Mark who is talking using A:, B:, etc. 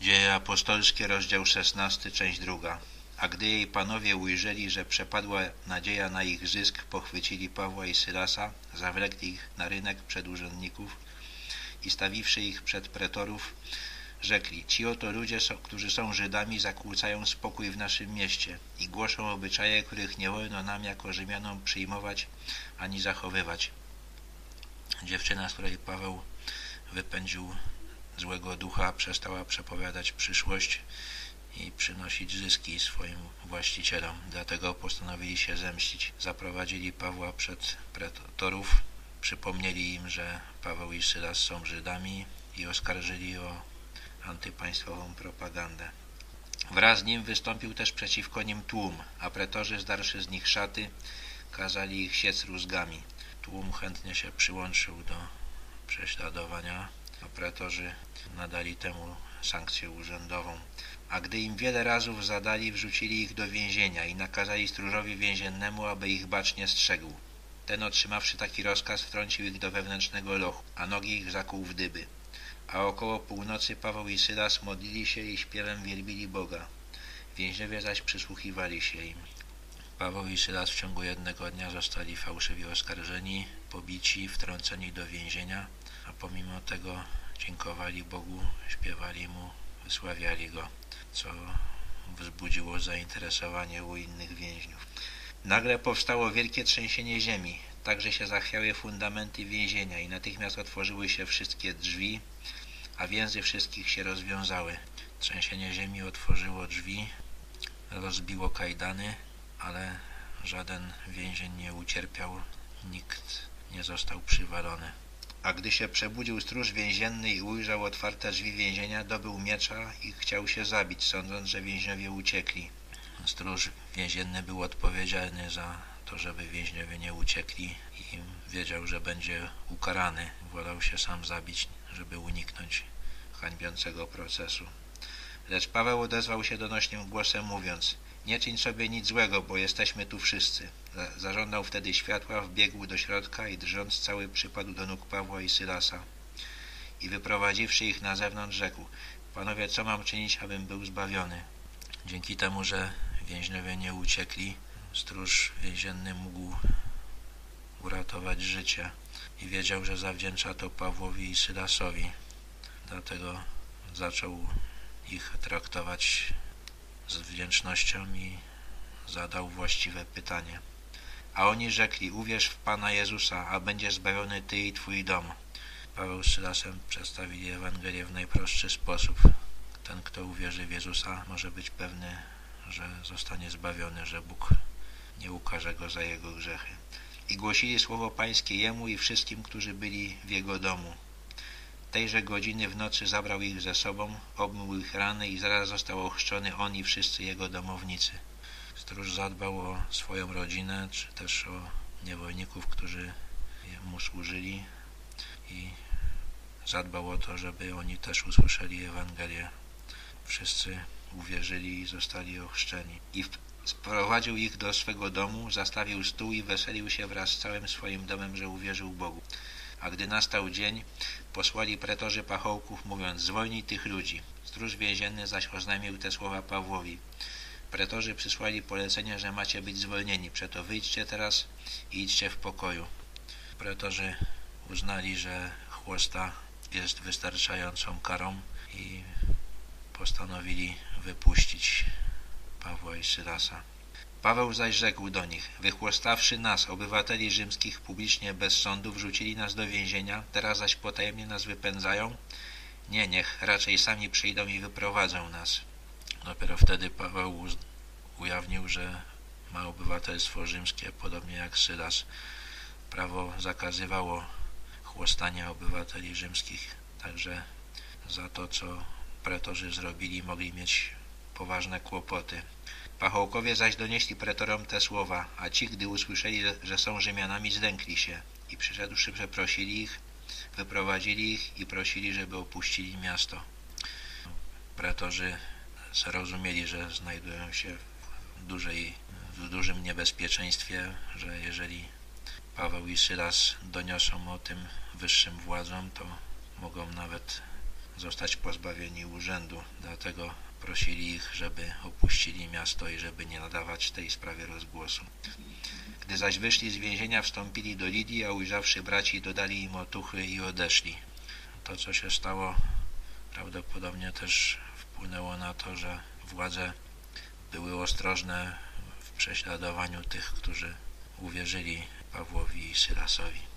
A: Dzieje apostolskie, rozdział 16, część druga. A gdy jej panowie ujrzeli, że przepadła nadzieja na ich zysk, pochwycili Pawła i Sylasa, zawlekli ich na rynek przed urzędników i stawiwszy ich przed pretorów, rzekli, ci oto ludzie, którzy są Żydami, zakłócają spokój w naszym mieście i głoszą obyczaje, których nie wolno nam jako Rzymianom przyjmować ani zachowywać. Dziewczyna, z której Paweł wypędził złego ducha, przestała przepowiadać przyszłość i przynosić zyski swoim właścicielom. Dlatego postanowili się zemścić. Zaprowadzili Pawła przed pretorów, przypomnieli im, że Paweł i Sylas są Żydami i oskarżyli o antypaństwową propagandę. Wraz z nim wystąpił też przeciwko nim tłum, a pretorzy, zdarszy z nich szaty, kazali ich siec rózgami. Tłum chętnie się przyłączył do prześladowania, pretorzy nadali temu sankcję urzędową. A gdy im wiele razów zadali, wrzucili ich do więzienia i nakazali stróżowi więziennemu, aby ich bacznie strzegł. Ten otrzymawszy taki rozkaz, wtrącił ich do wewnętrznego lochu, a nogi ich zakuł w dyby. A około północy Paweł i Sylas modlili się i śpiewem wielbili Boga. Więźniowie zaś przysłuchiwali się im. Paweł i Sylas w ciągu jednego dnia zostali fałszywie oskarżeni, pobici, wtrąceni do więzienia, a pomimo tego dziękowali Bogu, śpiewali Mu, wysławiali Go, co wzbudziło zainteresowanie u innych więźniów. Nagle powstało wielkie trzęsienie ziemi, także się zachwiały fundamenty więzienia i natychmiast otworzyły się wszystkie drzwi, a więzy wszystkich się rozwiązały. Trzęsienie ziemi otworzyło drzwi, rozbiło kajdany, ale żaden więzień nie ucierpiał, nikt nie został przywalony. A gdy się przebudził stróż więzienny i ujrzał otwarte drzwi więzienia, dobył miecza i chciał się zabić, sądząc, że więźniowie uciekli. Stróż więzienny był odpowiedzialny za to, żeby więźniowie nie uciekli i wiedział, że będzie ukarany. Wolał się sam zabić, żeby uniknąć hańbiącego procesu. Lecz Paweł odezwał się donośnym głosem, mówiąc Nie czyń sobie nic złego, bo jesteśmy tu wszyscy. Zażądał wtedy światła, wbiegł do środka i drżąc cały przypadł do nóg Pawła i Sylasa. I wyprowadziwszy ich na zewnątrz, rzekł Panowie, co mam czynić, abym był zbawiony? Dzięki temu, że więźniowie nie uciekli, stróż więzienny mógł uratować życie i wiedział, że zawdzięcza to Pawłowi i Sylasowi. Dlatego zaczął ich traktować z wdzięcznością i zadał właściwe pytanie. A oni rzekli, uwierz w Pana Jezusa, a będzie zbawiony Ty i Twój dom. Paweł z Sylasem przedstawili Ewangelię w najprostszy sposób. Ten, kto uwierzy w Jezusa, może być pewny, że zostanie zbawiony, że Bóg nie ukaże go za jego grzechy. I głosili słowo Pańskie jemu i wszystkim, którzy byli w jego domu. Tejże godziny w nocy zabrał ich ze sobą, obmył ich rany i zaraz został ochrzczony on i wszyscy jego domownicy. Stróż zadbał o swoją rodzinę, czy też o niewolników, którzy mu służyli i zadbał o to, żeby oni też usłyszeli Ewangelię. Wszyscy uwierzyli i zostali ochrzczeni. I sprowadził ich do swego domu, zastawił stół i weselił się wraz z całym swoim domem, że uwierzył Bogu. A gdy nastał dzień, posłali pretorzy pachołków, mówiąc, zwolnij tych ludzi. Stróż więzienny zaś oznajmił te słowa Pawłowi. Pretorzy przysłali polecenie, że macie być zwolnieni, przeto wyjdźcie teraz i idźcie w pokoju. Pretorzy uznali, że chłosta jest wystarczającą karą i postanowili wypuścić Pawła i Sylasa. Paweł zaś rzekł do nich, wychłostawszy nas, obywateli rzymskich, publicznie bez sądu, wrzucili nas do więzienia, teraz zaś potajemnie nas wypędzają? Nie, niech raczej sami przyjdą i wyprowadzą nas. Dopiero wtedy Paweł ujawnił, że ma obywatelstwo rzymskie, podobnie jak Sylas. Prawo zakazywało chłostania obywateli rzymskich, także za to, co pretorzy zrobili, mogli mieć poważne kłopoty. Pachołkowie zaś donieśli pretorom te słowa, a ci, gdy usłyszeli, że są Rzymianami, zdękli się i przyszedłszy przeprosili ich, wyprowadzili ich i prosili, żeby opuścili miasto. Pretorzy zrozumieli, że znajdują się w, dużej, w dużym niebezpieczeństwie, że jeżeli Paweł i Sylas doniosą o tym wyższym władzom, to mogą nawet zostać pozbawieni urzędu. Dlatego prosili ich, żeby opuścili miasto i żeby nie nadawać tej sprawie rozgłosu. Gdy zaś wyszli z więzienia, wstąpili do Lidii, a ujrzawszy braci, dodali im otuchy i odeszli. To, co się stało, prawdopodobnie też wpłynęło na to, że władze były ostrożne w prześladowaniu tych, którzy uwierzyli Pawłowi i Sylasowi.